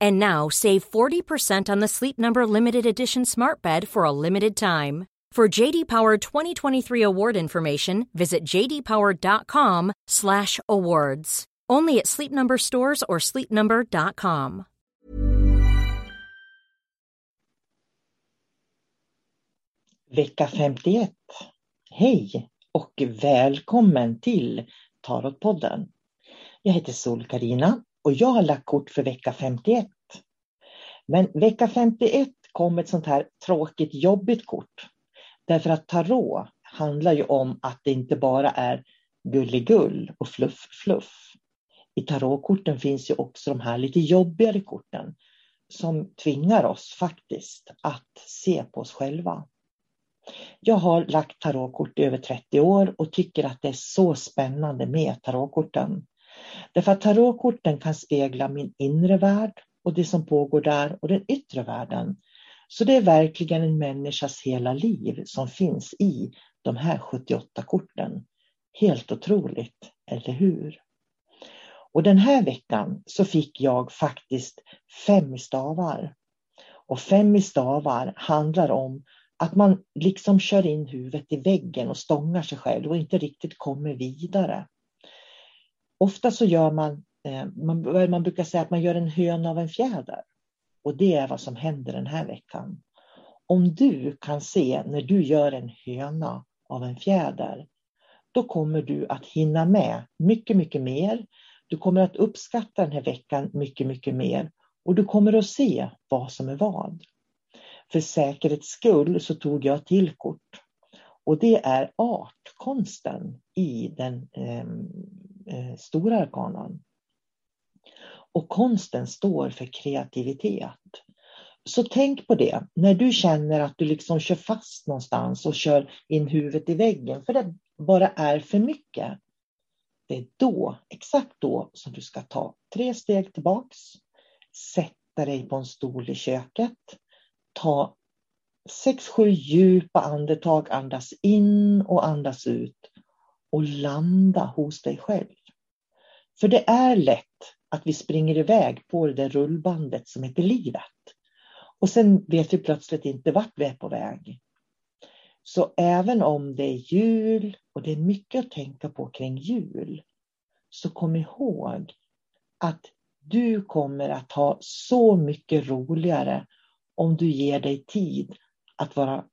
And now save 40% on the Sleep Number limited edition Smart Bed for a limited time. For JD Power 2023 award information, visit jdpower.com/awards. Only at Sleep Number stores or sleepnumber.com. Vecka 51. Hej och välkommen till Tarotpodden. Jag heter sol karina och jag har lagt kort för vecka 51. Men vecka 51 kom ett sånt här tråkigt jobbigt kort. Därför att tarot handlar ju om att det inte bara är gulligull och fluff fluff. I tarotkorten finns ju också de här lite jobbigare korten som tvingar oss faktiskt att se på oss själva. Jag har lagt tarotkort i över 30 år och tycker att det är så spännande med tarotkorten. Därför att tarotkorten kan spegla min inre värld och det som pågår där och den yttre världen. Så det är verkligen en människas hela liv som finns i de här 78 korten. Helt otroligt, eller hur? Och den här veckan så fick jag faktiskt fem stavar. Och fem stavar handlar om att man liksom kör in huvudet i väggen och stångar sig själv och inte riktigt kommer vidare. Ofta så gör man, eh, man, man brukar säga att man gör en höna av en fjäder. Och det är vad som händer den här veckan. Om du kan se när du gör en höna av en fjäder, då kommer du att hinna med mycket, mycket mer. Du kommer att uppskatta den här veckan mycket, mycket mer och du kommer att se vad som är vad. För säkerhets skull så tog jag till kort och det är artkonsten i den eh, eh, stora arkanan. Och konsten står för kreativitet. Så tänk på det när du känner att du liksom kör fast någonstans och kör in huvudet i väggen för det bara är för mycket. Det är då, exakt då, som du ska ta tre steg tillbaks, sätta dig på en stol i köket, ta sex, sju djupa andetag, andas in och andas ut och landa hos dig själv. För det är lätt att vi springer iväg på det där rullbandet som heter livet. Och sen vet vi plötsligt inte vart vi är på väg. Så även om det är jul och det är mycket att tänka på kring jul, så kom ihåg att du kommer att ha så mycket roligare om du ger dig tid att vara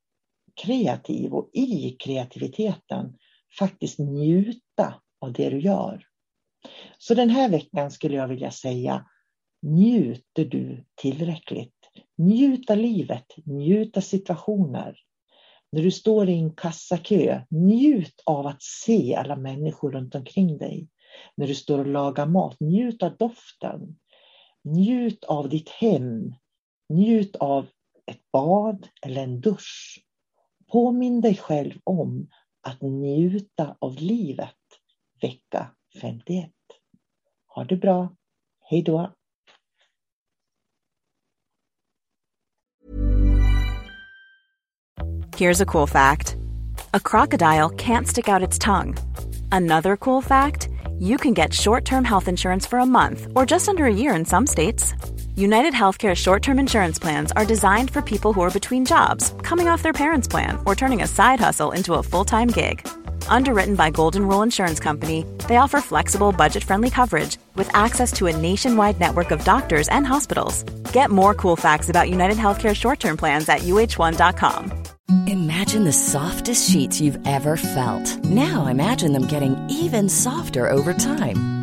kreativ och i kreativiteten faktiskt njuta av det du gör. Så den här veckan skulle jag vilja säga, njuter du tillräckligt? Njut av livet, njut av situationer. När du står i en kassakö, njut av att se alla människor runt omkring dig. När du står och lagar mat, njut av doften. Njut av ditt hem. Njut av ett bad eller en dusch. Påminn dig själv om att njuta av livet vecka 51. Ha det bra. Hej då! Here's a cool fact. A crocodile can't stick out its tongue. Another cool fact, you can get short-term health insurance for a month or just under a year in some states. United Healthcare short term insurance plans are designed for people who are between jobs, coming off their parents' plan, or turning a side hustle into a full time gig. Underwritten by Golden Rule Insurance Company, they offer flexible, budget friendly coverage with access to a nationwide network of doctors and hospitals. Get more cool facts about United Healthcare short term plans at uh1.com. Imagine the softest sheets you've ever felt. Now imagine them getting even softer over time.